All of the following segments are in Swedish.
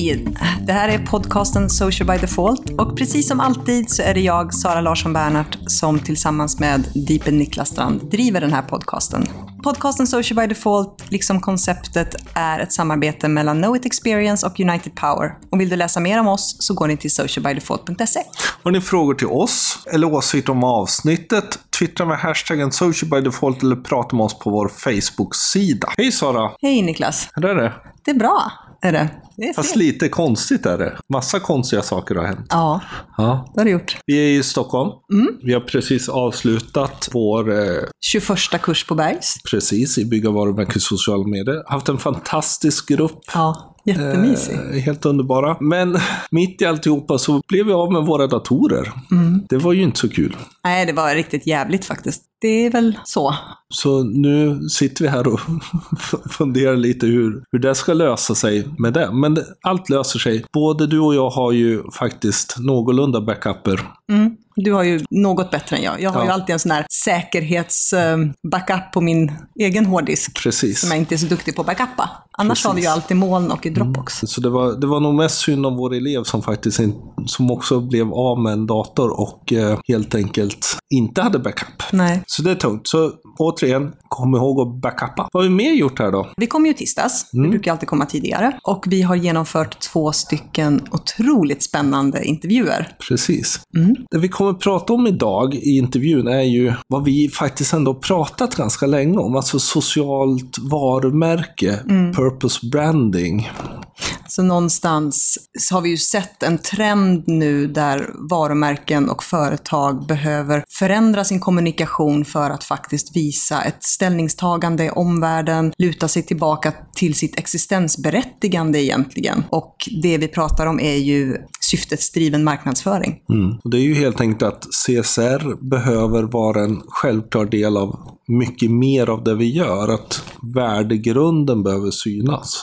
Hej! Det här är podcasten Social by Default och precis som alltid så är det jag, Sara Larsson Bernhardt, som tillsammans med Deepen Niklas Strand driver den här podcasten. Podcasten Social by Default, liksom konceptet, är ett samarbete mellan Know It Experience och United Power. Och vill du läsa mer om oss så går ni till socialbydefault.se. Har ni frågor till oss eller åsikter om avsnittet? Twittra med hashtaggen socialbydefault eller prata med oss på vår Facebook-sida. Hej Sara! Hej Niklas! Hur är det? Det är bra, är det. det är Fast fel. lite konstigt är det. Massa konstiga saker har hänt. Ja, Ja. det har det gjort. Vi är i Stockholm. Vi har precis avslutat vår, eh, 21 kurs på Bergs. precis, i bygga varumärken sociala medier. Haft en fantastisk grupp. Ja, jättemysig. Eh, helt underbara. Men mitt i alltihopa så blev vi av med våra datorer. Det var ju inte så kul. Nej, det var riktigt jävligt faktiskt. Det är väl så. Så nu sitter vi här och funderar lite hur, hur det ska lösa sig med det. Men det, allt löser sig. Både du och jag har ju faktiskt någorlunda backuper. Mm. Du har ju något bättre än jag. Jag har Ja. ju alltid en sån här säkerhets-backup på min egen hårddisk. Precis. Som jag inte är så duktig på att backuppa. Annars Precis. Mm. har vi ju alltid moln och i Dropbox. Så det var, det var nog mest synd om vår elev som faktiskt in, som också blev av med en dator och eh, helt enkelt inte hade backup. Nej. Så det är tungt. Så återigen, kom ihåg att backuppa. Vad har vi mer gjort här då? Vi kom ju tisdags. Vi Mm. brukar alltid komma tidigare. Och vi har genomfört två stycken otroligt spännande intervjuer. Precis. Det vi kommer att prata om idag i intervjun är ju vad vi faktiskt ändå pratat ganska länge om, alltså socialt varumärke, purpose branding. Så någonstans så har vi ju sett en trend nu där varumärken och företag behöver förändra sin kommunikation för att faktiskt visa ett ställningstagande i omvärlden, luta sig tillbaka till sitt existensberättigande egentligen. Och det vi pratar om är ju syftesdriven marknadsföring. Och det är ju helt enkelt att CSR behöver vara en självklar del av mycket mer av det vi gör, att värdegrunden behöver synas.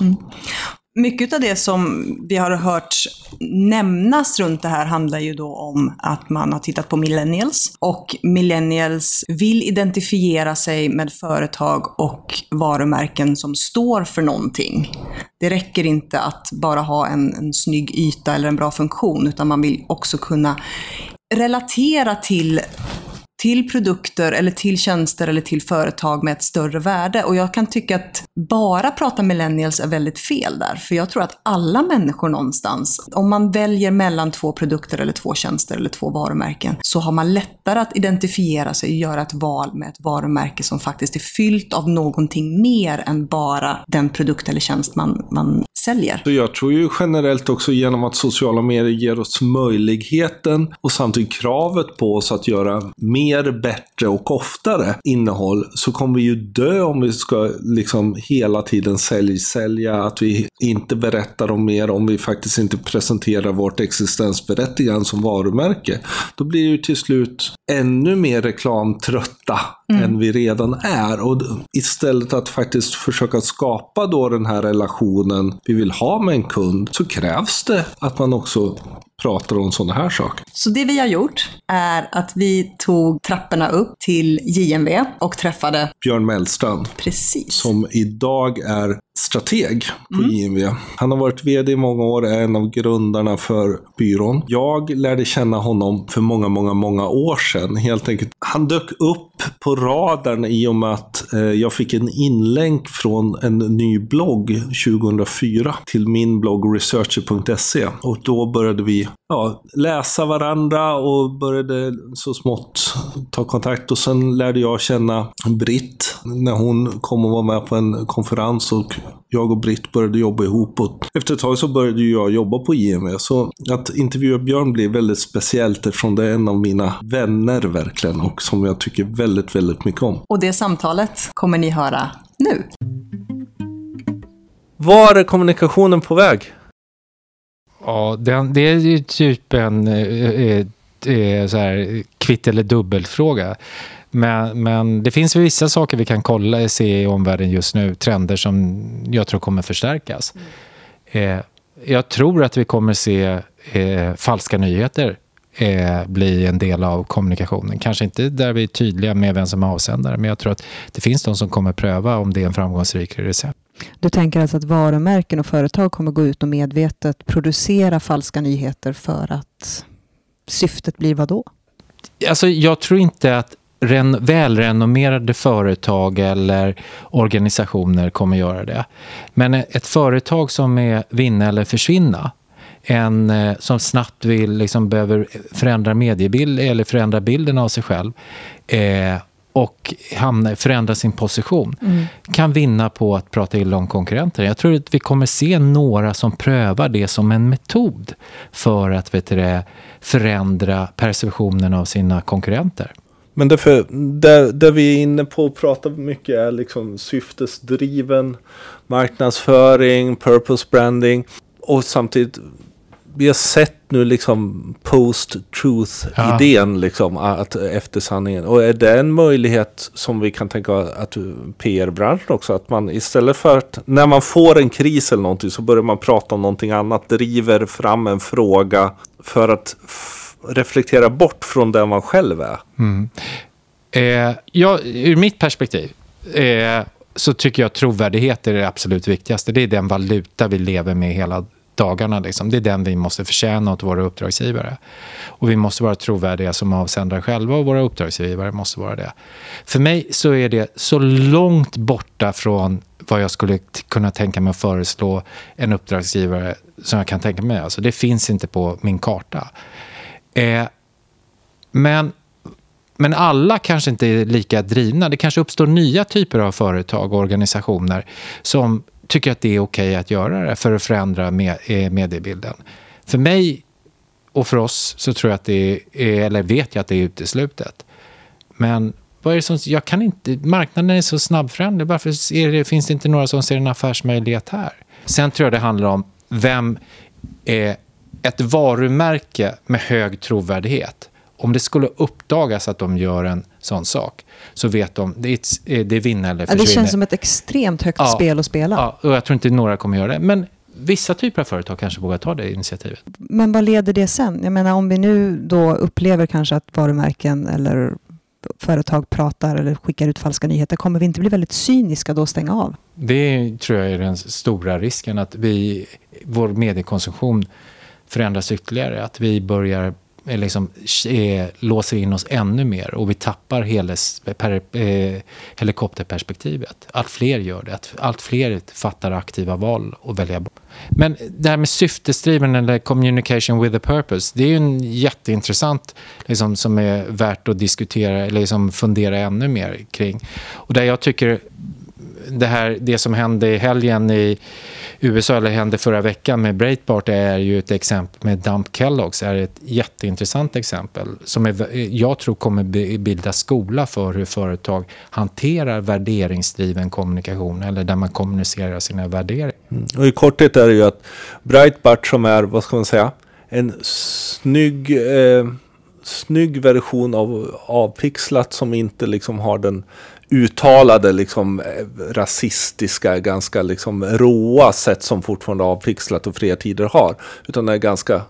Mycket av det som vi har hört nämnas runt det här handlar ju då om att man har tittat på millennials och millennials vill identifiera sig med företag och varumärken som står för någonting. Det räcker inte att bara ha en, en snygg yta eller en bra funktion utan man vill också kunna relatera till till produkter eller till tjänster eller till företag med ett större värde. Och jag kan tycka att bara prata millennials är väldigt fel där. För jag tror att alla människor någonstans, om man väljer mellan två produkter eller två tjänster eller två varumärken, så har man lättare att identifiera sig och göra ett val med ett varumärke som faktiskt är fyllt av någonting mer än bara den produkt eller tjänst man, man säljer. Så jag tror ju generellt också genom att sociala medier ger oss möjligheten och samtidigt kravet på oss att göra mer, bättre och oftare innehåll så kommer vi ju dö om vi ska liksom hela tiden sälj, sälja, att vi inte berättar om mer, om vi faktiskt inte presenterar vårt existensberättigande som varumärke. Då blir det ju till slut ännu mer reklamtrötta än vi redan är. Och istället att faktiskt försöka skapa då den här relationen vi vill ha med en kund så krävs det att man också pratar om sådana här saker. Så det vi har gjort är att vi tog trapporna upp till JMV och träffade Björn Mellstrand precis. som idag är strateg på JMV. Han har varit vd i många år, är en av grundarna för byrån. Jag lärde känna honom för många, många, många år sedan. Helt enkelt. Han dök upp på radarn i och med att eh, jag fick en inlänk från en ny blogg 2004 till min blogg researcher.se. Och då började vi ja, läsa varandra och började så smått ta kontakt. Och sen lärde jag känna Britt när hon kom och var med på en konferens och jag och Britt började jobba ihop. Och efter ett tag så började jag jobba på JMV. Så att intervjua Björn blev väldigt speciellt eftersom det är en av mina vänner verkligen och som jag tycker väldigt, väldigt mycket om. Och det samtalet kommer ni höra nu. Var är kommunikationen på väg? Ja, den, det är ju typ en eh, eh, så här, kvitt eller dubbelfråga. Men, men det finns vissa saker vi kan kolla se i omvärlden just nu, trender som jag tror kommer förstärkas. Eh, jag tror att vi kommer se eh, falska nyheter eh, bli en del av kommunikationen. Kanske inte där vi är tydliga med vem som är avsändare, men jag tror att det finns de som kommer pröva om det är en framgångsrik recept. Du tänker alltså att varumärken och företag kommer gå ut och medvetet producera falska nyheter för att syftet blir vad då? Alltså, jag tror inte att ren, välrenommerade företag eller organisationer kommer göra det. Men ett företag som är vinna eller försvinna, en eh, som snabbt vill, liksom behöver förändra mediebild eller förändra bilden av sig själv eh, och hamna, förändra sin position mm. kan vinna på att prata illa om konkurrenter. Jag tror att vi kommer se några som prövar det som en metod för att vet du, förändra perceptionen av sina konkurrenter. Men därför, det, det vi är inne på och pratar mycket är liksom syftesdriven marknadsföring, purpose branding och samtidigt vi har sett nu liksom post-truth-idén, ja. liksom, att, efter sanningen. Och är det en möjlighet som vi kan tänka att PR-branschen också, att man istället för att när man får en kris eller någonting så börjar man prata om någonting annat, driver fram en fråga för att reflektera bort från den man själv är. Mm. Eh, ja, ur mitt perspektiv eh, så tycker jag trovärdighet är det absolut viktigaste. Det är den valuta vi lever med hela dagarna. Liksom. Det är den vi måste förtjäna åt våra uppdragsgivare. Och vi måste vara trovärdiga som avsändare själva och våra uppdragsgivare måste vara det. För mig så är det så långt borta från vad jag skulle kunna tänka mig att föreslå en uppdragsgivare som jag kan tänka mig. Alltså, det finns inte på min karta. Eh, men, men alla kanske inte är lika drivna. Det kanske uppstår nya typer av företag och organisationer som tycker att det är okej okay att göra det för att förändra med, eh, mediebilden. För mig och för oss så tror jag att det är, eller vet jag att det är uteslutet. Men vad är det som, jag kan inte, marknaden är så snabbföränderlig. Varför det, finns det inte några som ser en affärsmöjlighet här? Sen tror jag det handlar om vem är ett varumärke med hög trovärdighet. Om det skulle uppdagas att de gör en sån sak så vet de det är, det är vinna eller försvinna. Ja, det känns som ett extremt högt ja, spel att spela. Ja, och jag tror inte några kommer göra det. Men vissa typer av företag kanske vågar ta det initiativet. Men vad leder det sen? Jag menar om vi nu då upplever kanske att varumärken eller företag pratar eller skickar ut falska nyheter, kommer vi inte bli väldigt cyniska då och stänga av? Det tror jag är den stora risken, att vi, vår mediekonsumtion förändras ytterligare. Att vi börjar eh, liksom, eh, låser in oss ännu mer och vi tappar heles, per, eh, helikopterperspektivet. Allt fler gör det. Att allt fler fattar aktiva val och väljer bort. Men det här med syftesdriven eller communication with a purpose, det är ju en jätteintressant liksom, som är värt att diskutera eller liksom fundera ännu mer kring. Och där jag tycker det, här, det som hände i helgen i USA, eller hände förra veckan med Breitbart, är ju ett exempel med Dump Kellogg's, är ett jätteintressant exempel som är, jag tror kommer bilda skola för hur företag hanterar värderingsdriven kommunikation eller där man kommunicerar sina värderingar. Mm. Och i korthet är det ju att Breitbart som är, vad ska man säga, en snygg, eh, snygg version av avpixlat som inte liksom har den uttalade liksom eh, rasistiska, ganska liksom råa sätt som fortfarande avpixlat och fria tider har. Utan det är ganska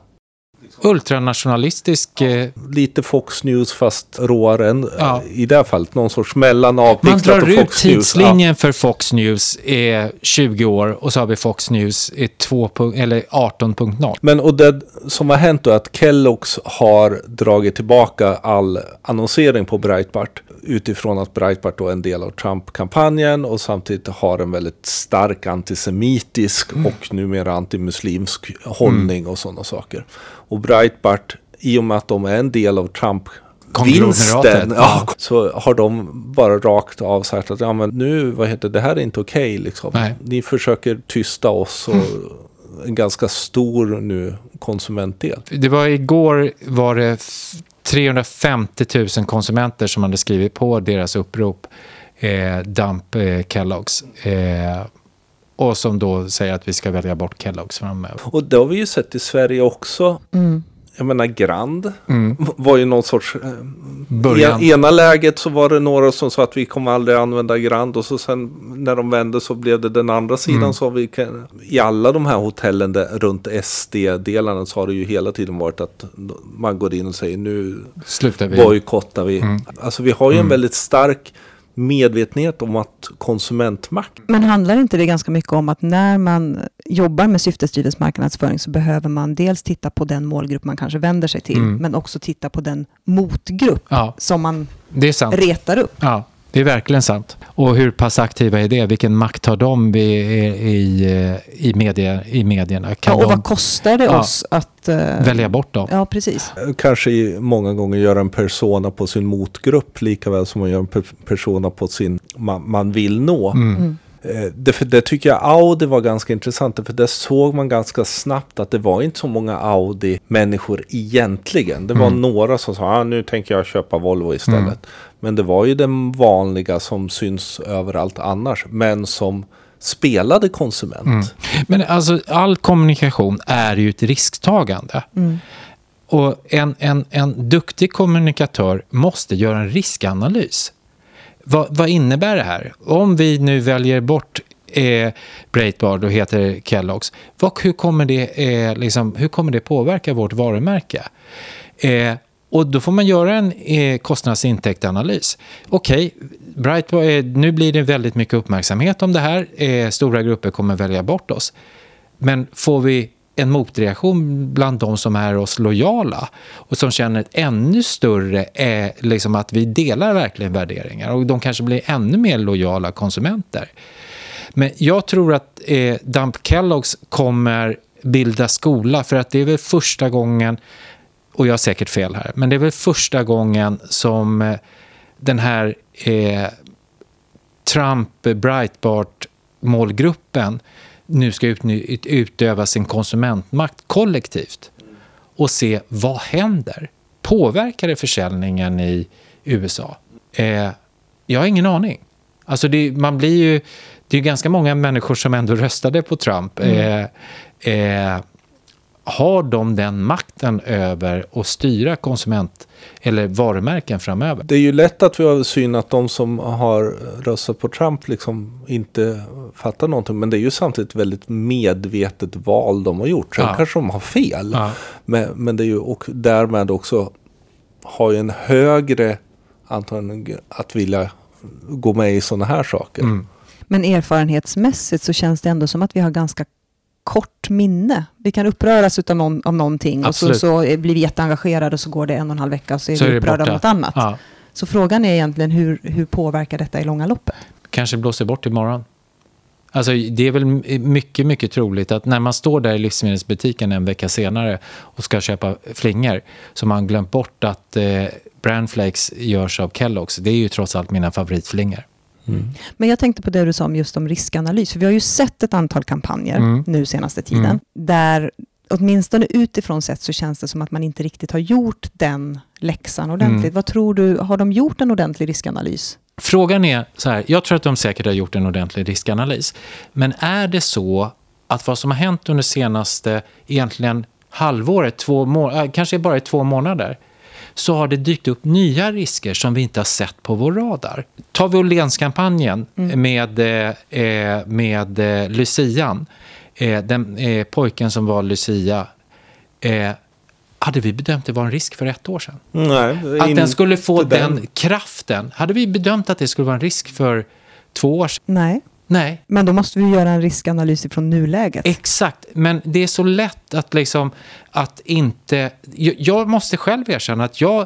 ultranationalistisk... Eh, lite Fox News fast råare än, ja. i det här fallet. Någon sorts mellan avpixlat och Fox News. Man drar ut tidslinjen ja. för Fox News är 20 år och så har vi Fox News är 18.0. Men och det som har hänt då är att Kellogg's har dragit tillbaka all annonsering på Breitbart utifrån att Breitbart då är en del av Trump-kampanjen och samtidigt har en väldigt stark antisemitisk mm. och numera antimuslimsk hållning mm. och sådana saker. Och Breitbart, i och med att de är en del av Trump vinsten, ja, så har de bara rakt av sagt att ja, men nu, vad heter det, här är inte okej. Okay, liksom. Ni försöker tysta oss och mm. en ganska stor nu konsumentdel. Det var igår var det 350 000 konsumenter som hade skrivit på deras upprop eh, Dump eh, Kellogg's. Eh, och som då säger att vi ska välja bort Kellogg's framöver. Och det har vi ju sett i Sverige också. Mm jag menar Grand mm. var ju någon sorts... Eh, Början. I ena läget så var det några som sa att vi kommer aldrig använda Grand och så sen när de vände så blev det den andra sidan. Mm. Så vi kan, I alla de här hotellen där, runt SD-delarna så har det ju hela tiden varit att man går in och säger nu bojkottar vi. Mm. Alltså vi har ju en mm. väldigt stark medvetenhet om att konsumentmakt. Men handlar inte det ganska mycket om att när man jobbar med syftesdriven marknadsföring så behöver man dels titta på den målgrupp man kanske vänder sig till, Mm. men också titta på den motgrupp Ja, som man det är sant. retar upp. Ja, det är verkligen sant. Och hur pass aktiva är det? Vilken makt har de i, i, i, media, i medierna? Ja, Kan och de vad kostar det Ja. oss att... eh, välja bort dem? Ja, precis. Kanske i- många gånger göra en persona på sin motgrupp lika väl som man gör en per- persona på sin man, man vill nå. Mm. Eh, Det, för det tycker jag Audi var ganska intressant. För det såg man ganska snabbt att det var inte så många Audi-människor egentligen. Det var Mm. några som sa ah, nu tänker jag köpa Volvo istället. Men det var ju den vanliga som syns överallt annars. Men som spelade konsument. Mm. Men alltså, all kommunikation är ju ett risktagande. Mm. Och en, en, en duktig kommunikatör måste göra en riskanalys. Vad, vad innebär det här? Om vi nu väljer bort eh, Breitbart och heter Kellogg's, vad, hur, kommer det, eh, liksom, hur kommer det påverka vårt varumärke? Eh, och då får man göra en eh, kostnadsintäktanalys. Okej, okay, eh, nu blir det väldigt mycket uppmärksamhet om det här. Eh, stora grupper kommer välja bort oss. Men får vi en motreaktion bland de som är oss lojala och som känner ett ännu större är liksom att vi delar verkligen värderingar och de kanske blir ännu mer lojala konsumenter. Men jag tror att eh, Dump Kellogg's kommer bilda skola för att det är väl första gången, och jag har säkert fel här, men det är väl första gången som eh, den här eh, Trump-Breitbart-målgruppen nu ska utöva sin konsumentmakt kollektivt och se vad händer. Påverkar det försäljningen i USA? Eh, jag har ingen aning. Alltså det, man blir ju, det är ganska många människor som ändå röstade på Trump. Eh, eh, har de den makten över att styra konsument eller varumärken framöver? Det är ju lätt att vi har syn att de som har röstat på Trump liksom inte fattar någonting. Men det är ju samtidigt ett väldigt medvetet val de har gjort. Sen Ja. kanske de har fel. Ja. Men, men det är ju och därmed också har ju en högre antagligen att vilja gå med i sådana här saker. Mm. Men erfarenhetsmässigt så känns det ändå som att vi har ganska kort minne. Vi kan uppröras utav någon, av någonting och så, Absolut. så blir vi jätteengagerade och så går det en och en halv vecka och så är Så vi upprörda av något annat. Ja. Så frågan är egentligen hur, hur påverkar detta i långa loppet? kanske blåser bort imorgon. Alltså, det är väl mycket, mycket troligt att när man står där i livsmedelsbutiken en vecka senare och ska köpa flingor så har man glömt bort att eh, Brandflakes görs av Kellogg's. Det är ju trots allt mina favoritflingor. Men jag tänkte på det du sa om just om riskanalys. För vi har ju sett ett antal kampanjer Mm. nu senaste tiden. Mm. Där åtminstone utifrån sett så känns det som att man inte riktigt har gjort den läxan ordentligt. Mm. Vad tror du, har de gjort en ordentlig riskanalys? Frågan är så här, jag tror att de säkert har gjort en ordentlig riskanalys. Men är det så att vad som har hänt under senaste egentligen halvåret, två må- äh, kanske bara i två månader, så har det dykt upp nya risker som vi inte har sett på vår radar. Tar vi Åhlénskampanjen med, eh, eh, med eh, Lucian, eh, den eh, pojken som var Lucia, eh, hade vi bedömt det var en risk för ett år sedan? Nej, Att den skulle få den. den. kraften. Hade vi bedömt att det skulle vara en risk för två år sedan? Nej, Nej, men då måste vi göra en riskanalys ifrån nuläget. exakt. Men det är så lätt att liksom att inte... Jag, jag måste själv erkänna att jag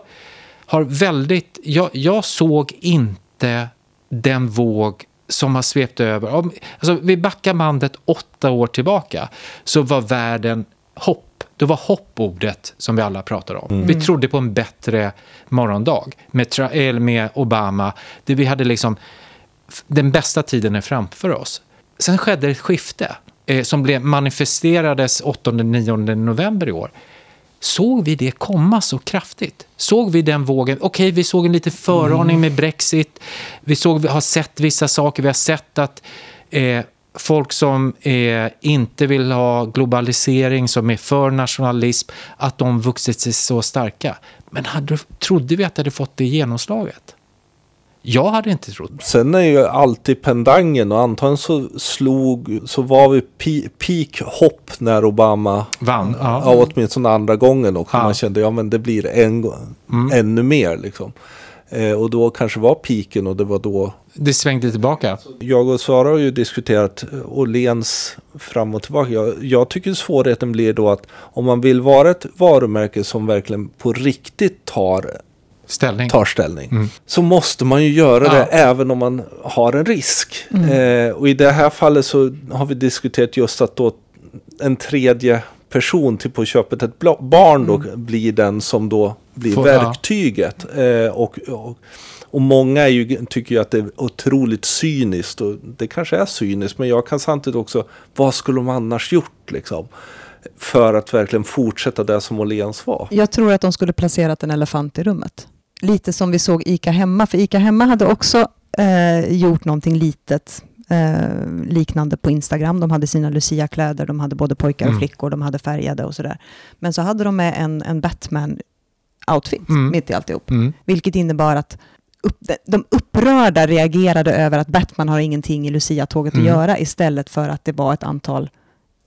har väldigt... Jag, jag såg inte den våg som har svept över. Om, alltså, vi backar bandet åtta år tillbaka så var världen hopp. Det var hoppordet som vi alla pratade om. Vi trodde på en bättre morgondag med, eller med Obama. Det vi hade liksom, den bästa tiden är framför oss. Sen skedde ett skifte eh, som blev, manifesterades 8-9 november i år. Såg vi det komma så kraftigt? Såg vi den vågen? Okej, vi såg en liten föraning med Brexit. Vi såg, vi har sett vissa saker. Vi har sett att eh, folk som eh, inte vill ha globalisering, som är för nationalism, att de vuxit sig så starka. Men hade, trodde vi att det hade fått det genomslaget? Jag hade inte trott. Sen är ju alltid pendangen och antagligen så slog, så var vi peak hopp när Obama Vann. Ja, Ja. åtminstone andra gången också. Ja. Man kände, ja men det blir en, gå- ännu mer liksom. Eh, och då kanske var piken och det var då det svängde tillbaka. Jag och Sara har ju diskuterat Åhléns fram och tillbaka. Jag, jag tycker svårigheten blir då att om man vill vara ett varumärke som verkligen på riktigt tar ställning, tar ställning mm. så måste man ju göra ja. det även om man har en risk. Mm. Eh, och i det här fallet så har vi diskuterat just att då en tredje person till på köpet, ett barn då, mm. blir den som då blir Får, verktyget. Ja. Eh, och, och och många ju, tycker ju att det är otroligt cyniskt. Och det kanske är cyniskt, men jag kan samtidigt också, vad skulle de annars gjort liksom? För att verkligen fortsätta det som Åhléns var. Jag tror att de skulle placerat en elefant i rummet. Lite som vi såg ICA Hemma, för ICA Hemma hade också eh, gjort någonting litet eh, liknande på Instagram. De hade sina Lucia-kläder, de hade både pojkar och mm. flickor, de hade färgade och sådär. Men så hade de med en, en Batman-outfit mm. mitt i alltihop. Mm. Vilket innebar att upp, de upprörda reagerade över att Batman har ingenting i Lucia-tåget mm. att göra istället för att det var ett antal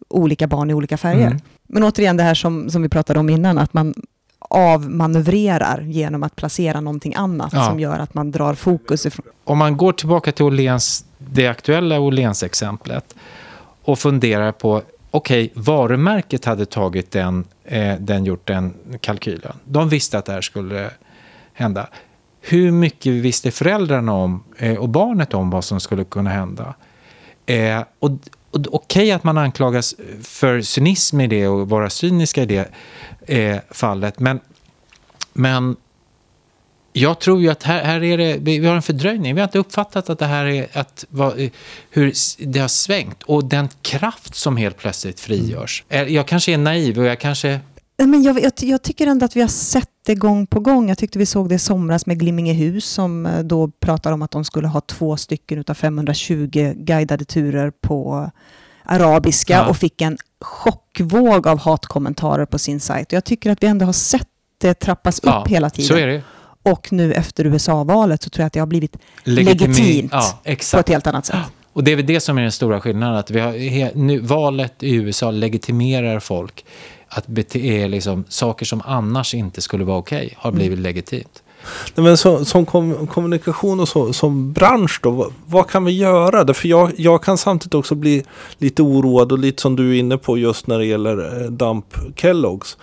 olika barn i olika färger. Mm. Men återigen det här som, som vi pratade om innan, att man avmanövrerar genom att placera någonting annat ja. som gör att man drar fokus ifrån. Om man går tillbaka till Åhléns, det aktuella Åhléns-exemplet och funderar på okej, okay, varumärket hade tagit den, eh, den, gjort den kalkylen. De visste att det här skulle hända hur mycket visste föräldrarna om eh, och barnet om vad som skulle kunna hända? Eh, och Okej okay att man anklagas eh, för cynism i det och vara cyniska i det eh, fallet, men, men jag tror ju att här, här är det, vi har en fördröjning. Vi har inte uppfattat att det här är att, vad, eh, hur det har svängt och den kraft som helt plötsligt frigörs. Mm. Jag kanske är naiv och jag kanske men jag, jag, jag, tycker ändå att vi har sett det gång på gång. Jag tyckte vi såg det i somras med Glimmingehus som eh, då pratar om att de skulle ha två stycken av 520 guidade turer på arabiska ja. och fick en chockvåg av hatkommentarer på sin sajt. Jag tycker att vi ändå har sett det trappas ja, upp hela tiden. Så är det. Och nu efter USA-valet så tror jag att det har blivit Legitimi legitimt ja, på ett helt annat sätt. Och det är väl det som är den stora skillnaden, att vi har, nu, valet i USA legitimerar folk att bete, liksom, saker som annars inte skulle vara okej okay, har blivit mm. legitimt. Nej, men så, som kom, kommunikation och så, som bransch då, vad, vad kan vi göra? För jag, jag kan samtidigt också bli lite oroad och lite som du är inne på just när det gäller eh, Damp Kelloggs.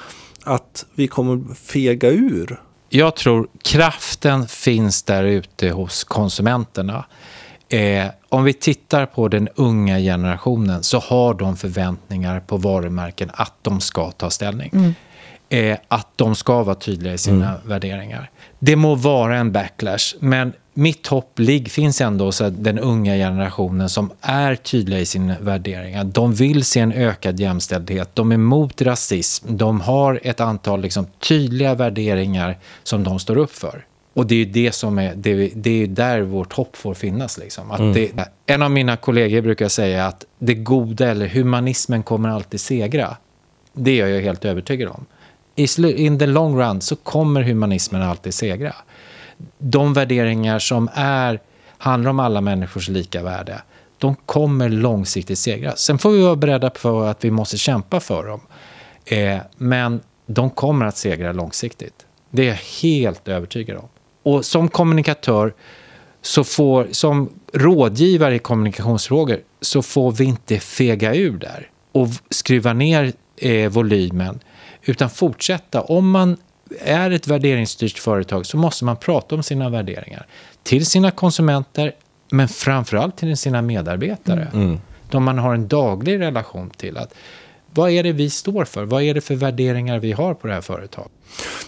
Att vi kommer fega ur. Jag tror kraften finns där ute hos konsumenterna. Eh, om vi tittar på den unga generationen så har de förväntningar på varumärken att de ska ta ställning. Mm. Eh, att de ska vara tydliga i sina mm. värderingar. Det må vara en backlash, men mitt hopp finns ändå hos den unga generationen som är tydliga i sina värderingar. De vill se en ökad jämställdhet, de är emot rasism, de har ett antal liksom, tydliga värderingar som de står upp för. Och det är det som är, det, det är där vårt hopp får finnas. Liksom. Att mm. det, en av mina kollegor brukar säga att det goda eller humanismen kommer alltid segra. Det är jag helt övertygad om. In the long run så kommer humanismen alltid segra. De värderingar som är, handlar om alla människors lika värde, de kommer långsiktigt segra. Sen får vi vara beredda på att vi måste kämpa för dem. Eh, men de kommer att segra långsiktigt. Det är jag helt övertygad om. Och som kommunikatör, så får, som rådgivare i kommunikationsfrågor, så får vi inte fega ur där och skruva ner eh, volymen, utan fortsätta. Om man är ett värderingsstyrt företag så måste man prata om sina värderingar till sina konsumenter, men framförallt till sina medarbetare. Mm. De man har en daglig relation till. att Vad är det vi står för? Vad är det för värderingar vi har på det här företaget?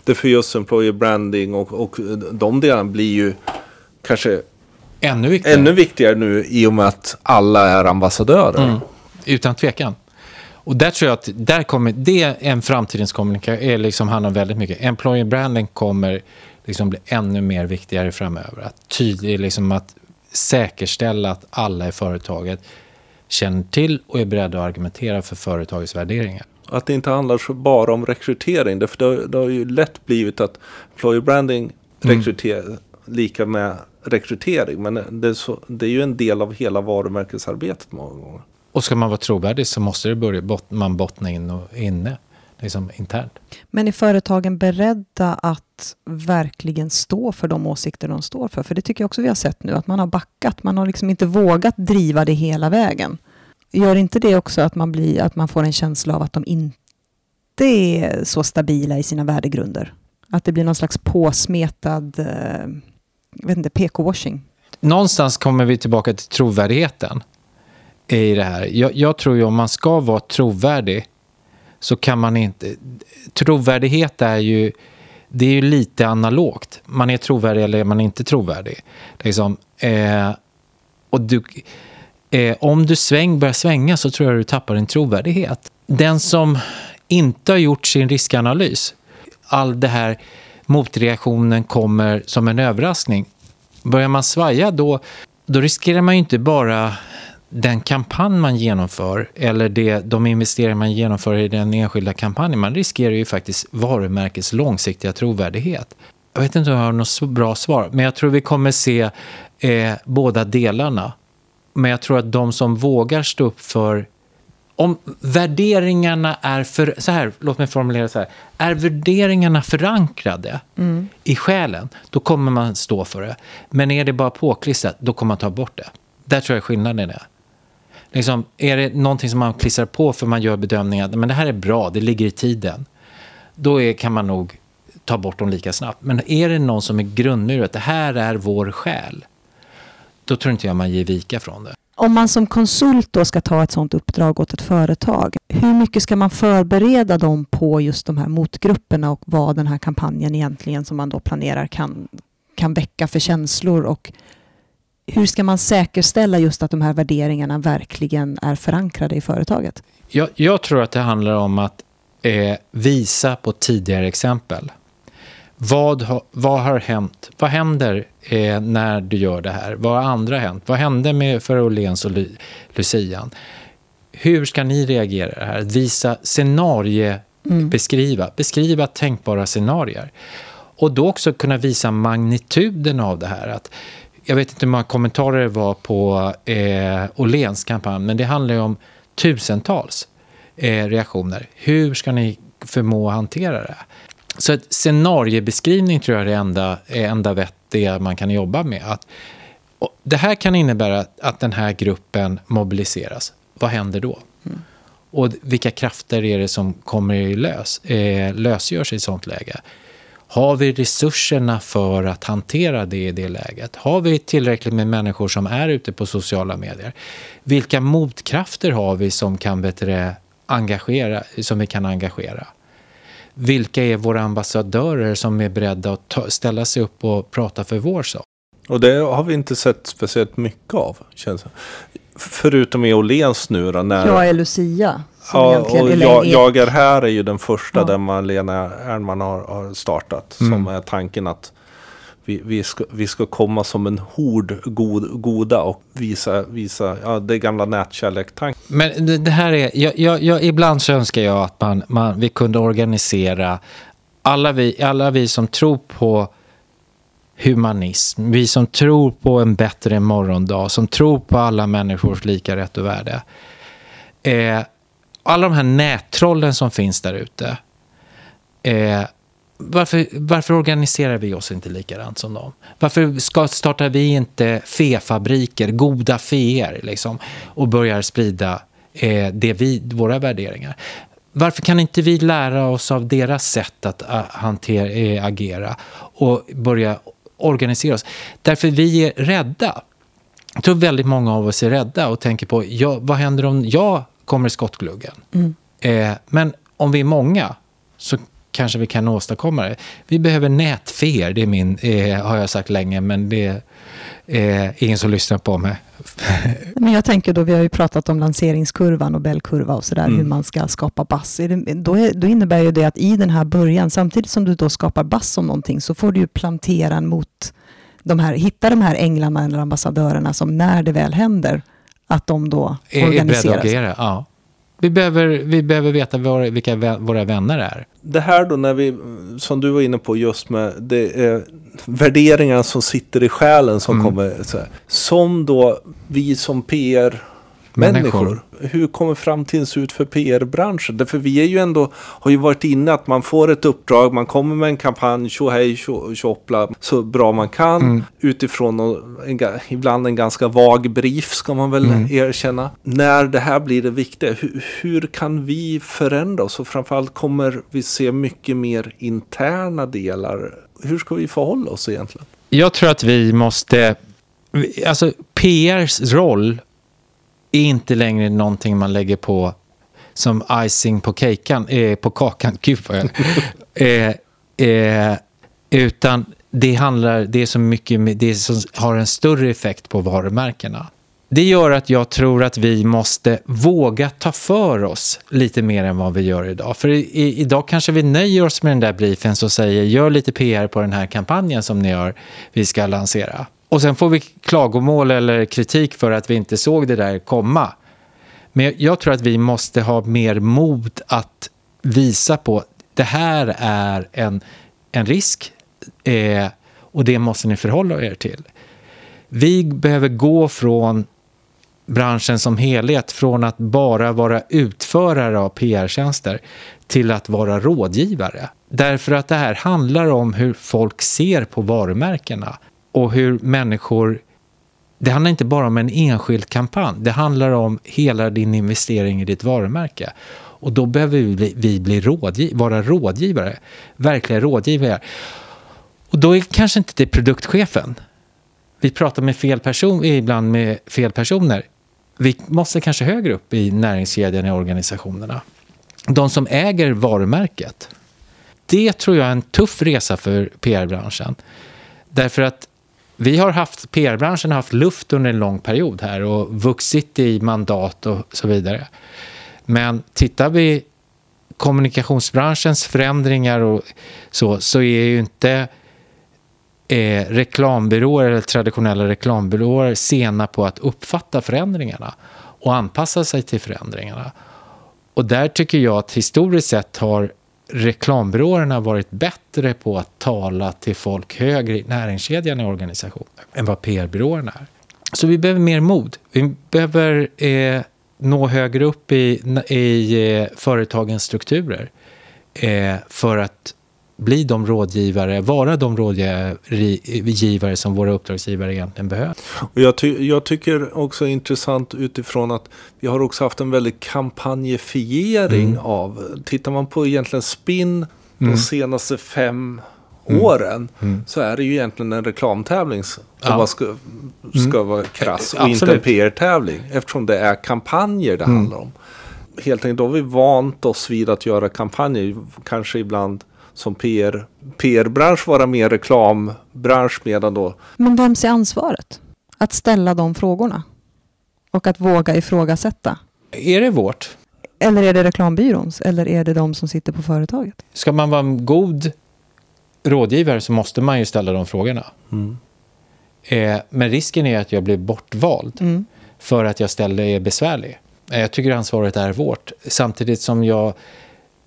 det för just employer branding och, och de delarna blir ju kanske ännu viktigare. ännu viktigare nu i och med att alla är ambassadörer. Mm. Utan tvekan. Och där tror jag att där kommer, det är en framtidens kommunikation, liksom handlar väldigt mycket. Employer branding kommer liksom bli ännu mer viktigare framöver. Att, tydlig, liksom att säkerställa att alla i företaget känner till och är beredda att argumentera för företagets värderingar. Att det inte handlar bara om rekrytering. Därför det, har, det har ju lätt blivit att employer branding mm. rekryter, mm. lika med rekrytering. Men det är, så, det är ju en del av hela varumärkesarbetet många gånger. Och ska man vara trovärdig så måste det börja bot man bottna in och inne. liksom, internt. Men är företagen beredda att verkligen stå för de åsikter de står för? För det tycker jag också vi har sett nu, att man har backat. Man har liksom inte vågat driva det hela vägen. Gör inte det också att man, blir, att man får en känsla av att de inte är så stabila i sina värdegrunder? Att det blir någon slags påsmetad eh, vet inte, PK-washing? Någonstans kommer vi tillbaka till trovärdigheten i det här. Jag, jag tror ju om man ska vara trovärdig så kan man inte... Trovärdighet är ju, det är ju lite analogt. Man är trovärdig eller är man inte trovärdig. Liksom, eh, och du, eh, om du sväng, börjar svänga så tror jag du tappar din trovärdighet. Den som inte har gjort sin riskanalys, all det här motreaktionen kommer som en överraskning. Börjar man svaja då, då riskerar man ju inte bara den kampanj man genomför eller det, de investeringar man genomför i den enskilda kampanjen, man riskerar ju faktiskt varumärkets långsiktiga trovärdighet. Jag vet inte om jag har något så bra svar, men jag tror vi kommer se eh, båda delarna. Men jag tror att de som vågar stå upp för om värderingarna är för, så här, låt mig formulera så här. Är värderingarna förankrade mm. i själen, då kommer man stå för det. Men är det bara påklistrat, då kommer man ta bort det. Där tror jag skillnaden är. Liksom, är det någonting som man klistrar på för man gör bedömningen att men det här är bra, det ligger i tiden. Då är, kan man nog ta bort dem lika snabbt. Men är det någon som är grundmurat, det här är vår själ. Då tror inte jag man ger vika från det. Om man som konsult då ska ta ett sådant uppdrag åt ett företag, hur mycket ska man förbereda dem på just de här motgrupperna och vad den här kampanjen egentligen som man då planerar kan, kan väcka för känslor och hur ska man säkerställa just att de här värderingarna verkligen är förankrade i företaget? Jag, jag tror att det handlar om att eh, visa på tidigare exempel. Vad, ha, vad har hänt? Vad händer eh, när du gör det här? Vad har andra hänt? Vad hände med för Åhléns och Lucian? Hur ska ni reagera det här? Visa scenarie, mm. beskriva, beskriva tänkbara scenarier. Och då också kunna visa magnituden av det här. Att, jag vet inte hur många kommentarer det var på eh, Åhléns kampanj, men det handlar ju om tusentals eh, reaktioner. Hur ska ni förmå att hantera det? Så ett scenariebeskrivning tror jag är det enda, enda vettiga man kan jobba med. Att, det här kan innebära att den här gruppen mobiliseras. Vad händer då? Mm. Och vilka krafter är det som kommer lös, eh, lösgörs i ett sånt läge? Har vi resurserna för att hantera det i det läget? Har vi tillräckligt med människor som är ute på sociala medier? Vilka motkrafter har vi som kan bättre engagera, som vi kan engagera? Vilka är våra ambassadörer som är beredda att ta, ställa sig upp och prata för vår sak? Och det har vi inte sett speciellt mycket av, känns det. Förutom i Åhléns nu då. När... Jag är Lucia. Ja, och jag, jag, är här är ju den första ja. där Malena Ernman har, har startat. Mm. Som är tanken att vi, vi, ska, vi ska komma som en hord god, goda och visa, visa ja, det gamla nätkärlektanken. Men det, det, här är, jag, jag, jag, ibland så önskar jag att man, man, vi kunde organisera alla vi, alla vi som tror på humanism, vi som tror på en bättre morgondag, som tror på alla människors lika rätt och värde. Eh, alla de här nättrollen som finns där ute. Eh, varför, varför organiserar vi oss inte likadant som dem? Varför ska, startar vi inte fefabriker, goda feer, liksom, och börjar sprida eh, det vi, våra värderingar? Varför kan inte vi lära oss av deras sätt att hantera, äh, agera och börja organisera oss? Därför vi är rädda. Jag tror väldigt många av oss är rädda och tänker på ja, vad händer om jag kommer i skottgluggen? Mm. Eh, men om vi är många så kanske vi kan åstadkomma det. Vi behöver nätfer, det är min, eh, har jag sagt länge, men det är eh, ingen som lyssnar på mig. men jag tänker då, vi har ju pratat om lanseringskurvan och bellkurva och sådär, mm. hur man ska skapa bass. Då, är, då innebär ju det att i den här början, samtidigt som du då skapar bass om någonting, så får du ju plantera mot de här, hitta de här änglarna eller ambassadörerna som när det väl händer, att de då organiseras. Agera, ja. Vi behöver, vi behöver veta våra, vilka våra vänner är. Det här då när vi, som du var inne på just med det är värderingarna som sitter i själen som mm. kommer. Så här, som då vi som PR människor. Hur kommer framtiden se ut för PR-branschen? Därför vi är ju ändå, har ju varit inne att man får ett uppdrag, man kommer med en kampanj, tjohej, tjohoppla, så bra man kan. Mm. Utifrån en, ibland en ganska vag brief ska man väl mm. erkänna. När det här blir det viktiga, hur, hur kan vi förändra oss? Och framförallt kommer vi se mycket mer interna delar. Hur ska vi förhålla oss egentligen? Jag tror att vi måste, alltså PRs roll är inte längre någonting man lägger på som icing på, kakan, eh, på kakan. Gud vad jag... eh, eh, utan det handlar, det är så mycket, det som har en större effekt på varumärkena. Det gör att jag tror att vi måste våga ta för oss lite mer än vad vi gör idag. För i, idag kanske vi nöjer oss med den där briefen som säger gör lite PR på den här kampanjen som ni gör, vi ska lansera. Och sen får vi klagomål eller kritik för att vi inte såg det där komma. Men jag tror att vi måste ha mer mod att visa på det här är en, en risk eh, och det måste ni förhålla er till. Vi behöver gå från branschen som helhet från att bara vara utförare av PR-tjänster till att vara rådgivare. Därför att det här handlar om hur folk ser på varumärkena och hur människor... Det handlar inte bara om en enskild kampanj. Det handlar om hela din investering i ditt varumärke. Och då behöver vi bli, vi bli rådgiv, vara rådgivare. Verkliga rådgivare. Och då är kanske inte det produktchefen. Vi pratar med fel person, ibland med fel personer. Vi måste kanske högre upp i näringskedjan i organisationerna. De som äger varumärket. Det tror jag är en tuff resa för PR-branschen. Därför att vi har haft, PR-branschen har haft luft under en lång period här och vuxit i mandat och så vidare. Men tittar vi kommunikationsbranschens förändringar och så, så är ju inte eh, reklambyråer eller traditionella reklambyråer sena på att uppfatta förändringarna och anpassa sig till förändringarna. Och där tycker jag att historiskt sett har reklambyråerna varit bättre på att tala till folk högre i näringskedjan i organisationen än vad PR-byråerna är. Så vi behöver mer mod. Vi behöver eh, nå högre upp i, i eh, företagens strukturer eh, för att bli de rådgivare, vara de rådgivare som våra uppdragsgivare egentligen behöver. Och jag, ty jag tycker också intressant utifrån att vi har också haft en väldig kampanjifiering mm. av, tittar man på egentligen spinn de mm. senaste fem mm. åren mm. så är det ju egentligen en reklamtävling om ja. man ska, ska mm. vara krass och Absolut. inte en PR-tävling eftersom det är kampanjer det mm. handlar om. Helt enkelt, då har vi vant oss vid att göra kampanjer, kanske ibland som PR, PR-bransch vara mer reklambransch medan då... Men vems är ansvaret? Att ställa de frågorna? Och att våga ifrågasätta? Är det vårt? Eller är det reklambyråns? Eller är det de som sitter på företaget? Ska man vara en god rådgivare så måste man ju ställa de frågorna. Mm. Eh, men risken är att jag blir bortvald mm. för att jag ställer är besvärlig. Eh, jag tycker ansvaret är vårt. Samtidigt som jag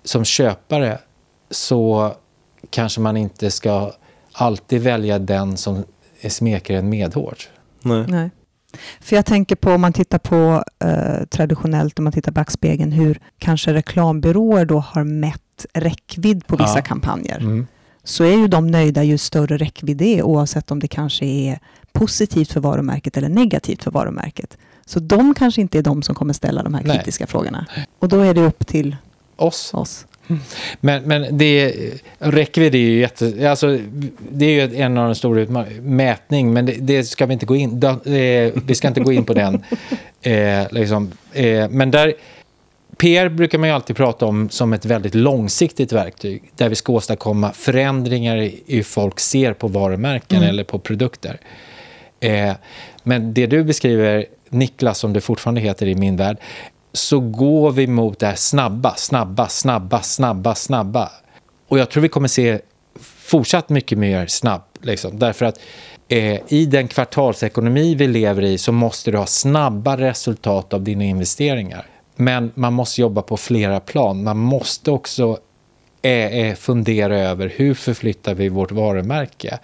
som köpare så kanske man inte ska alltid välja den som smeker en medhårs. Nej. Nej. För jag tänker på om man tittar på eh, traditionellt, om man tittar backspegeln, hur kanske reklambyråer då har mätt räckvidd på vissa ja. kampanjer. Mm. Så är ju de nöjda ju större räckvidd det är, oavsett om det kanske är positivt för varumärket eller negativt för varumärket. Så de kanske inte är de som kommer ställa de här kritiska Nej. frågorna. Och då är det upp till oss. oss. Men, men det, räckvidd är ju jätte... Alltså, det är ju en av de stora utmaningarna. Mätning, men det, det, ska vi inte gå in... Det, vi ska inte gå in på den. Eh, liksom. eh, men där... PR brukar man ju alltid prata om som ett väldigt långsiktigt verktyg där vi ska åstadkomma förändringar i hur folk ser på varumärken mm. eller på produkter. Eh, men det du beskriver, Niklas som det fortfarande heter i min värld, så går vi mot det här snabba, snabba, snabba, snabba, snabba. Och jag tror vi kommer se fortsatt mycket mer snabb. Liksom. Därför att eh, i den kvartalsekonomi vi lever i så måste du ha snabba resultat av dina investeringar. Men man måste jobba på flera plan. Man måste också eh, eh, fundera över hur förflyttar vi vårt varumärke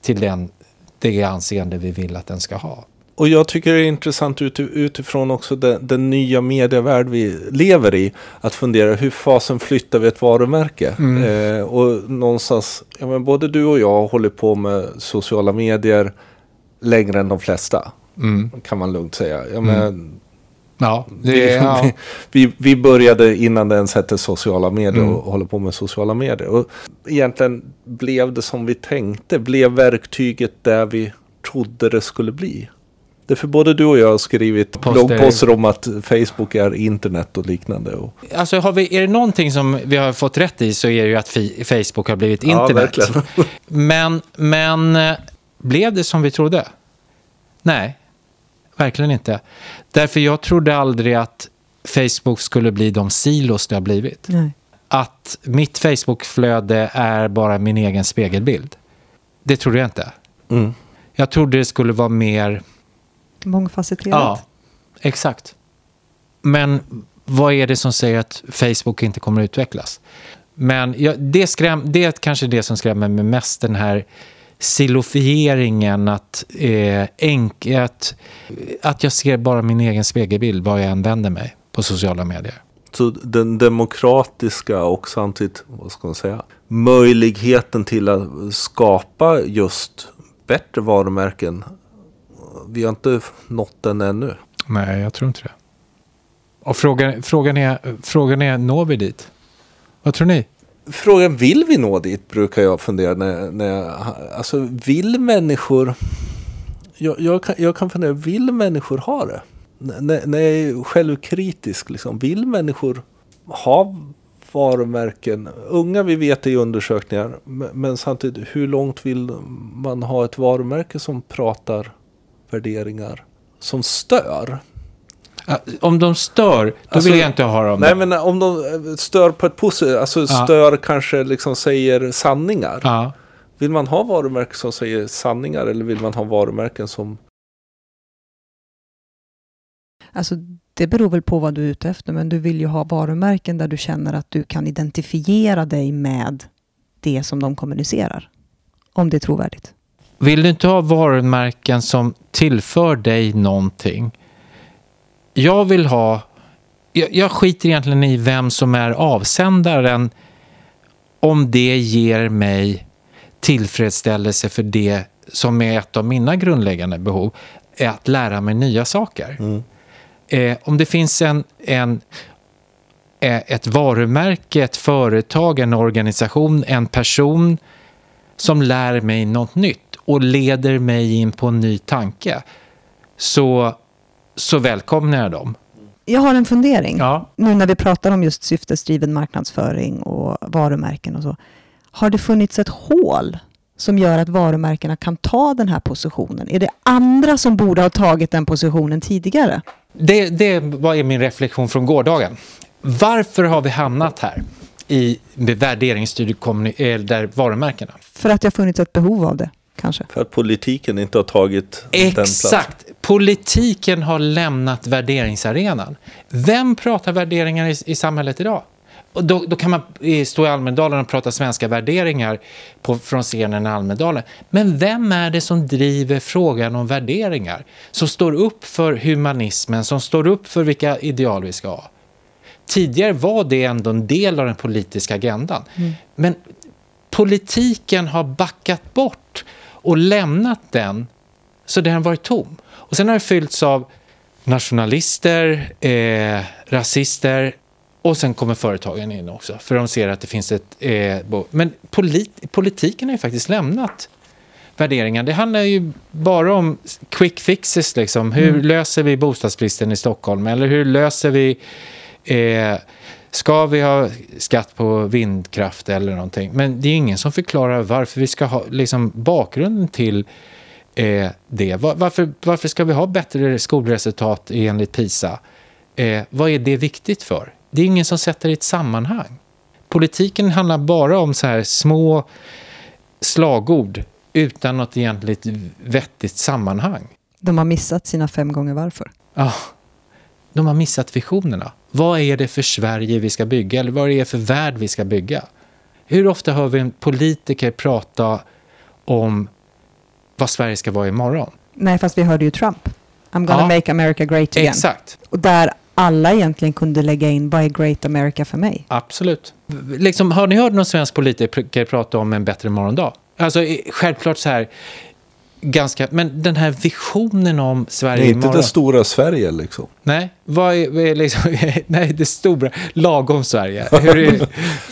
till den, det anseende vi vill att den ska ha. Och jag tycker det är intressant utifrån också den, den nya medievärld vi lever i. Att fundera hur fasen flyttar vi ett varumärke? Mm. Eh, och någonstans, ja, men både du och jag håller på med sociala medier längre än de flesta. Mm. Kan man lugnt säga. Ja, men, mm. Ja, det, vi, ja. Vi, vi började innan det ens hette sociala medier mm. och håller på med sociala medier. Och egentligen blev det som vi tänkte. Blev verktyget där vi trodde det skulle bli. Därför både du och jag har skrivit bloggposter om att Facebook är internet och liknande. Och... Alltså har vi, är det någonting som vi har fått rätt i så är det ju att Facebook har blivit internet. Ja, men, men eh, blev det som vi trodde? Nej, verkligen inte. Därför jag trodde aldrig att Facebook skulle bli de silos det har blivit. Nej. Att mitt Facebook-flöde är bara min egen spegelbild. Det trodde jag inte. Mm. Jag trodde det skulle vara mer... Mångfacetterat. Ja, exakt. Men vad är det som säger att Facebook inte kommer att utvecklas? Men ja, det, skräm, det är kanske det som skrämmer mig mest, den här silofieringen, att, eh, enk, att, att jag ser bara min egen spegelbild var jag än vänder mig på sociala medier. Så den demokratiska och samtidigt, vad ska man säga, möjligheten till att skapa just bättre varumärken. Vi har inte nått den ännu. Nej, jag tror inte det. Och frågan, frågan, är, frågan är, når vi dit? Vad tror ni? Frågan, vill vi nå dit? Brukar jag fundera. När, när jag, alltså, vill människor... Jag, jag, kan, jag kan fundera, vill människor ha det? När, när jag är självkritisk, liksom, vill människor ha varumärken. Unga vi vet i undersökningar. Men samtidigt hur långt vill man ha ett varumärke som pratar värderingar som stör? Om de stör, då alltså, vill jag inte ha dem. Nej, men om de stör på ett positivt, alltså ja. stör kanske liksom säger sanningar. Ja. Vill man ha varumärken som säger sanningar eller vill man ha varumärken som... Alltså det beror väl på vad du är ute efter, men du vill ju ha varumärken där du känner att du kan identifiera dig med det som de kommunicerar. Om det är trovärdigt. Vill du inte ha varumärken som tillför dig någonting? Jag vill ha... Jag, jag skiter egentligen i vem som är avsändaren om det ger mig tillfredsställelse för det som är ett av mina grundläggande behov, är att lära mig nya saker. Mm eh, om det finns en, en, eh, ett varumärke, ett företag, en organisation, en person som lär mig något nytt och leder mig in på en ny tanke så, så välkomnar jag dem. Jag har en fundering. Ja. Nu när vi pratar om just syftesdriven marknadsföring och varumärken och så. Har det funnits ett hål som gör att varumärkena kan ta den här positionen? Är det andra som borde ha tagit den positionen tidigare? Det, det var min reflektion från gårdagen. Varför har vi hamnat här i värderingsstyrd eh, där varumärkena? För att det har funnits ett behov av det, kanske. För att politiken inte har tagit Exakt. den Exakt. Politiken har lämnat värderingsarenan. Vem pratar värderingar i, i samhället idag? Och då, då, kan man stå i Almedalen och prata svenska värderingar på, från scenen i Almedalen. Men vem är det som driver frågan om värderingar? Som står upp för humanismen, som står upp för vilka ideal vi ska ha? Tidigare var det ändå en del av den politiska agendan. Mm. Men politiken har backat bort och lämnat den så den har varit tom. Och sen har det fyllts av nationalister, eh, rasister, och sen kommer företagen in också, för de ser att det finns ett... Eh, men polit, politiken har ju faktiskt lämnat värderingar. Det handlar ju bara om quick fixes. Liksom. Hur mm. löser vi bostadsbristen i Stockholm? Eller hur löser vi... Eh, ska vi ha skatt på vindkraft eller någonting? Men det är ingen som förklarar varför vi ska ha liksom, bakgrunden till eh, det. Var, varför, varför ska vi ha bättre skolresultat enligt PISA? Eh, vad är det viktigt för? Det är ingen som sätter det i ett sammanhang. Politiken handlar bara om så här små slagord utan något egentligt vettigt sammanhang. De har missat sina fem gånger varför. Ja, de har missat visionerna. Vad är det för Sverige vi ska bygga? Eller vad är det för värld vi ska bygga? Hur ofta hör vi en politiker prata om vad Sverige ska vara imorgon? Nej, fast vi hörde ju Trump. I'm gonna Ja. make America great again. Exakt. Och där alla egentligen kunde lägga in vad är great America för mig? Absolut. Liksom, har ni hört någon svensk politiker prata om en bättre morgondag? Alltså, självklart så här, ganska, men den här visionen om Sverige är inte imorgon. det stora Sverige liksom. Nej, vad är, vad är liksom, nej, det stora, lagom Sverige. Hur är,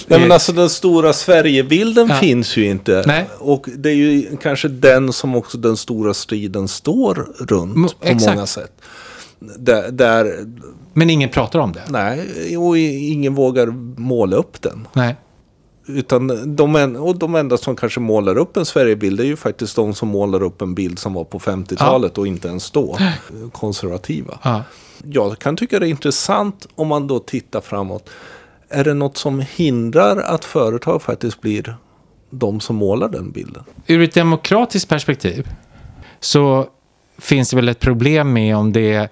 Nej men alltså den stora Sverigebilden Ja. finns ju inte. Nej. Och det är ju kanske den som också den stora striden står runt Mm, på exakt. många sätt. Där, där, men ingen pratar om det. nej, och ingen vågar måla upp den. Nej. Utan de, en, och de enda som kanske målar upp en Sverigebild är ju faktiskt de som målar upp en bild som var på 50-talet och inte ens då konservativa. Ja. Jag kan tycka det är intressant om man då tittar framåt. Är det något som hindrar att företag faktiskt blir de som målar den bilden? Ur ett demokratiskt perspektiv så finns det väl ett problem med om det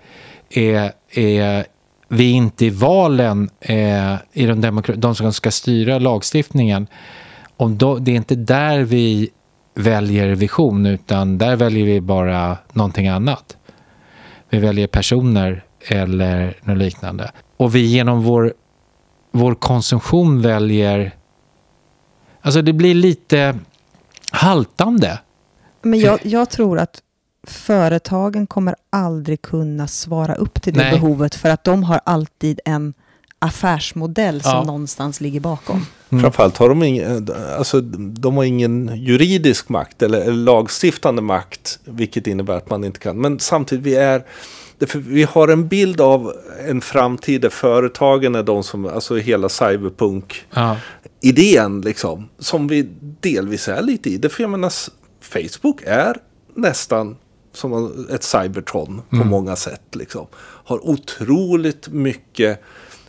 är, är vi inte i valen, eh, i de, demokra- de som ska styra lagstiftningen, om då, det är inte där vi väljer vision, utan där väljer vi bara någonting annat. Vi väljer personer eller något liknande. Och vi genom vår, vår konsumtion väljer... Alltså det blir lite haltande. Men jag, jag tror att företagen kommer aldrig kunna svara upp till det Nej. behovet för att de har alltid en affärsmodell som Ja. någonstans ligger bakom. Mm. Framförallt har de ingen, alltså, de har ingen juridisk makt eller, eller lagstiftande makt. Vilket innebär att man inte kan. Men samtidigt vi är vi har en bild av en framtid där företagen är de som, alltså hela cyberpunk Ja. idén liksom. Som vi delvis är lite i. Därför jag menar, Facebook är nästan som ett Cybertron på många sätt. Liksom. Har otroligt mycket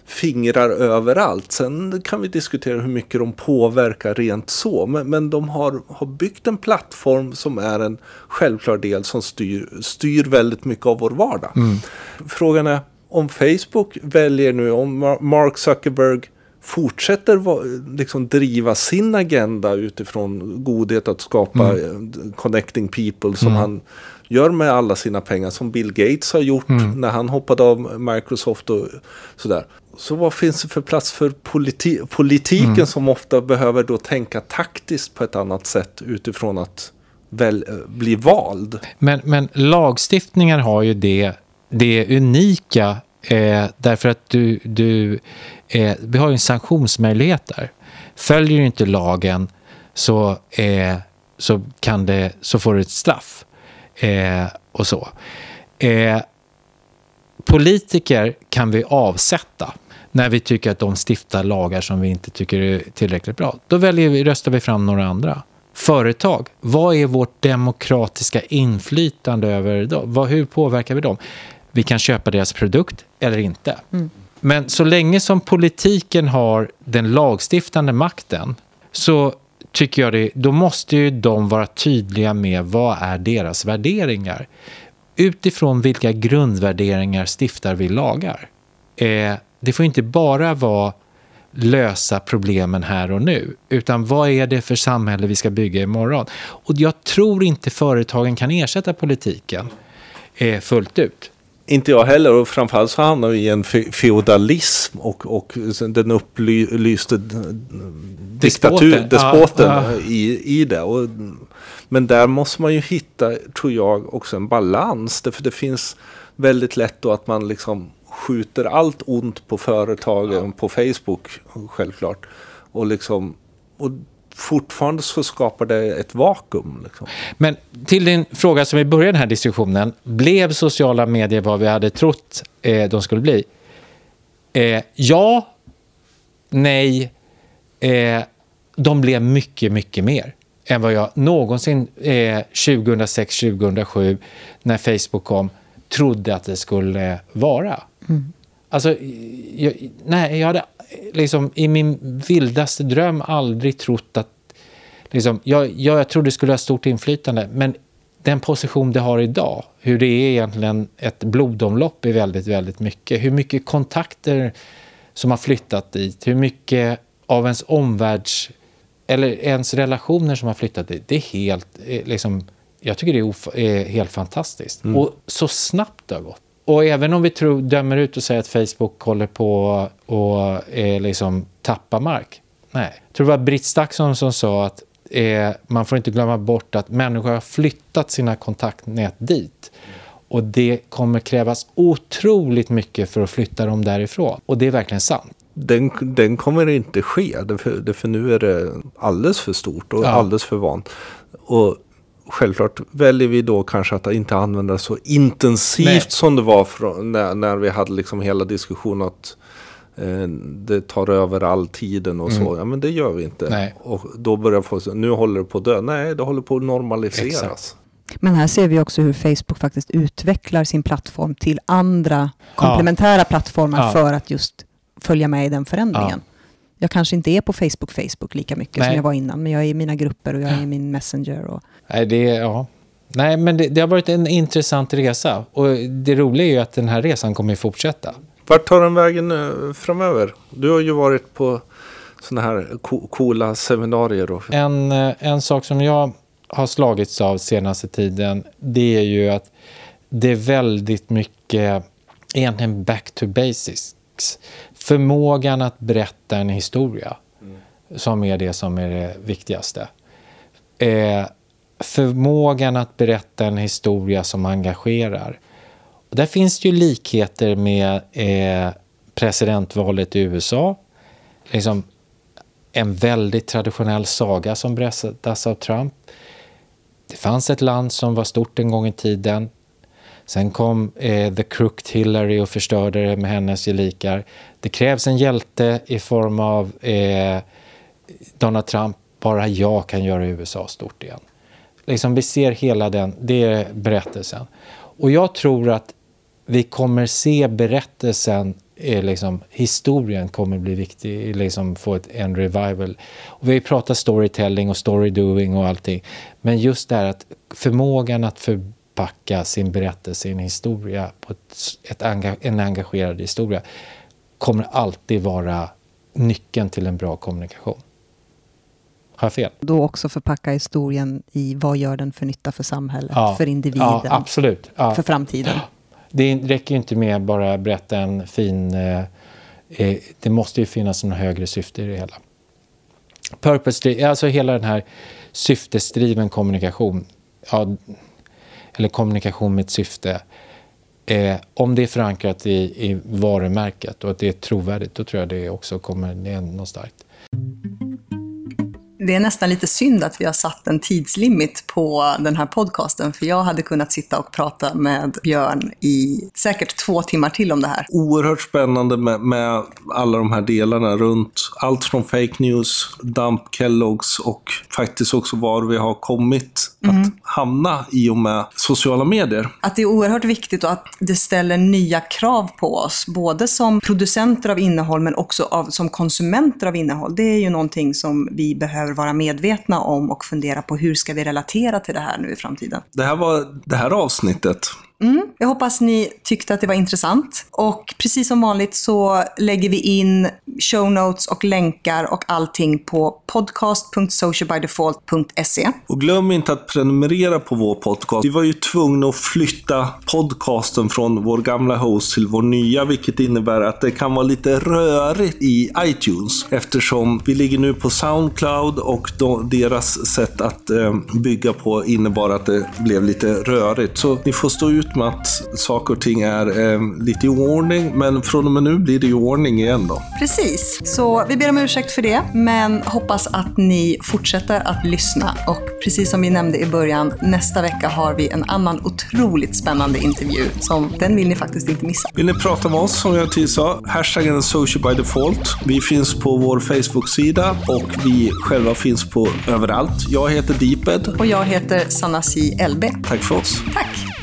fingrar överallt. Sen kan vi diskutera hur mycket de påverkar rent så. Men, men de har, har byggt en plattform som är en självklar del som styr, styr väldigt mycket av vår vardag. Frågan är om Facebook väljer nu, om Mar- Mark Zuckerberg fortsätter liksom driva sin agenda utifrån godhet att skapa eh, connecting people som han gör med alla sina pengar som Bill Gates har gjort när han hoppade av Microsoft och sådär. Så vad finns det för plats för politi- politiken som ofta behöver då tänka taktiskt på ett annat sätt utifrån att väl, eh, bli vald? Men, men lagstiftningar har ju det, det unika eh, därför att du, du, eh, vi har ju en sanktionsmöjlighet där. Följer du inte lagen så, eh, så, kan det, så får du ett straff. Eh, och så. Eh, politiker kan vi avsätta när vi tycker att de stiftar lagar som vi inte tycker är tillräckligt bra. Då väljer vi, röstar vi fram några andra. Företag, vad är vårt demokratiska inflytande över dem? Hur påverkar vi dem? Vi kan köpa deras produkt eller inte. Men så länge som politiken har den lagstiftande makten så tycker jag det, då måste ju de vara tydliga med vad är deras värderingar. Utifrån vilka grundvärderingar stiftar vi lagar? Eh, det får inte bara vara lösa problemen här och nu, utan vad är det för samhälle vi ska bygga imorgon? Och jag tror inte företagen kan ersätta politiken eh, fullt ut. Inte jag heller och framförallt så hamnar vi i en fe- feodalism och, och den upplyste diktatur, Despoten. Ja, ja. I, i det. Och, men där måste man ju hitta, tror jag, också en balans. Därför det finns väldigt lätt då att man liksom skjuter allt ont på företagen på Facebook, självklart. Och liksom, och fortfarande så skapar det ett vakuum. Liksom. Men till din fråga som vi började den här diskussionen. Blev sociala medier vad vi hade trott eh, de skulle bli? Eh, ja, nej, eh, de blev mycket, mycket mer än vad jag någonsin eh, 2006-2007 när Facebook kom trodde att det skulle vara. Alltså, jag, nej, jag hade liksom i min vildaste dröm aldrig trott att... Liksom, jag, jag, trodde det skulle ha stort inflytande, men den position det har idag, hur det är egentligen ett blodomlopp i väldigt, väldigt mycket. Hur mycket kontakter som har flyttat dit, hur mycket av ens omvärlds eller ens relationer som har flyttat dit. Det är helt eh, liksom jag tycker det är, är helt fantastiskt. Mm. Och så snabbt det har gått. Och även om vi tror, dömer ut och säger att Facebook håller på att eh, liksom tappa mark. Nej. Jag tror det var Britt Staksson som sa att eh, man får inte glömma bort att människor har flyttat sina kontaktnät dit. Och det kommer krävas otroligt mycket för att flytta dem därifrån. Och det är verkligen sant. Den, den kommer inte ske, för, för nu är det alldeles för stort och ja. alldeles för vant. Och självklart väljer vi då kanske att inte använda det så intensivt Nej. som det var från, när, när vi hade liksom hela diskussionen att eh, det tar över all tiden och mm. så. Ja, men det gör vi inte. Nej. Och då börjar folk säga, nu håller det på att dö. Nej, det håller på att normaliseras. Exakt. Men här ser vi också hur Facebook faktiskt utvecklar sin plattform till andra komplementära ja. plattformar ja. för att just följa med i den förändringen. Ja. Jag kanske inte är på Facebook, Facebook lika mycket Nej. som jag var innan, men jag är i mina grupper och jag är i min Messenger. Och... Nej, det, ja. Nej, men det, det, har varit en intressant resa. Och det roliga är ju att den här resan kommer att fortsätta. Vart tar den vägen eh, framöver? Du har ju varit på sådana här coola seminarier. Och... En, eh, en sak som jag har slagits av senaste tiden, det är ju att det är väldigt mycket egentligen back to basics. Förmågan att berätta en historia mm. som är det som är det viktigaste. Eh, förmågan att berätta en historia som engagerar. Och där finns det ju likheter med eh, presidentvalet i USA. Liksom en väldigt traditionell saga som berättas av Trump. Det fanns ett land som var stort en gång i tiden. Sen kom eh, The Crooked Hillary och förstörde det med hennes gelikar. Det krävs en hjälte i form av eh, Donald Trump. Bara jag kan göra USA stort igen. Liksom, vi ser hela den, det är berättelsen. Och jag tror att vi kommer se berättelsen, är liksom, historien kommer bli viktig, liksom få ett, en revival. Och vi har pratat storytelling och storydoing och allting. Men just det här att förmågan att förpacka sin berättelse, sin historia på ett, ett en engagerad historia kommer alltid vara nyckeln till en bra kommunikation. Har jag fel? Då också förpacka historien i vad gör den för nytta för samhället, ja, för individen, ja, absolut. Ja. för framtiden. Det räcker ju inte med att bara berätta en fin... Eh, eh, det måste ju finnas en högre syfte i det hela. Purpose, alltså hela den här syftesdriven kommunikation, ja, eller kommunikation med ett syfte. Eh, om det är förankrat i, i varumärket och att det är trovärdigt, då tror jag det också kommer nå starkt det är nästan lite synd att vi har satt en tidslimit på den här podcasten, för jag hade kunnat sitta och prata med Björn i säkert två timmar till om det här. Oerhört spännande med, med alla de här delarna runt allt från fake news, dump Kelloggs och faktiskt också var vi har kommit mm. att hamna i och med sociala medier. Att det är oerhört viktigt och att det ställer nya krav på oss, både som producenter av innehåll men också av, som konsumenter av innehåll. Det är ju någonting som vi behöver vara medvetna om och fundera på hur ska vi relatera till det här nu i framtiden. Det här var det här avsnittet. Mm, jag hoppas ni tyckte att det var intressant. Och precis som vanligt så lägger vi in show notes och länkar och allting på podcast.socialbydefault.se. Och glöm inte att prenumerera på vår podcast. Vi var ju tvungna att flytta podcasten från vår gamla host till vår nya, vilket innebär att det kan vara lite rörigt i iTunes eftersom vi ligger nu på Soundcloud och då, deras sätt att eh, bygga på innebar att det blev lite rörigt. Så ni får stå ut ut med att saker och ting är eh, lite i ordning, men från och med nu blir det i ordning igen då. Precis, så vi ber om ursäkt för det, men hoppas att ni fortsätter att lyssna. Och precis som vi nämnde i början, nästa vecka har vi en annan otroligt spännande intervju, som den vill ni faktiskt inte missa. Vill ni prata med oss, som jag tidigare sa, hashtaggen social by default. Vi finns på vår Facebook-sida och vi själva finns på överallt. Jag heter Deeped. Och jag heter Sanasi LB. Tack för oss. Tack.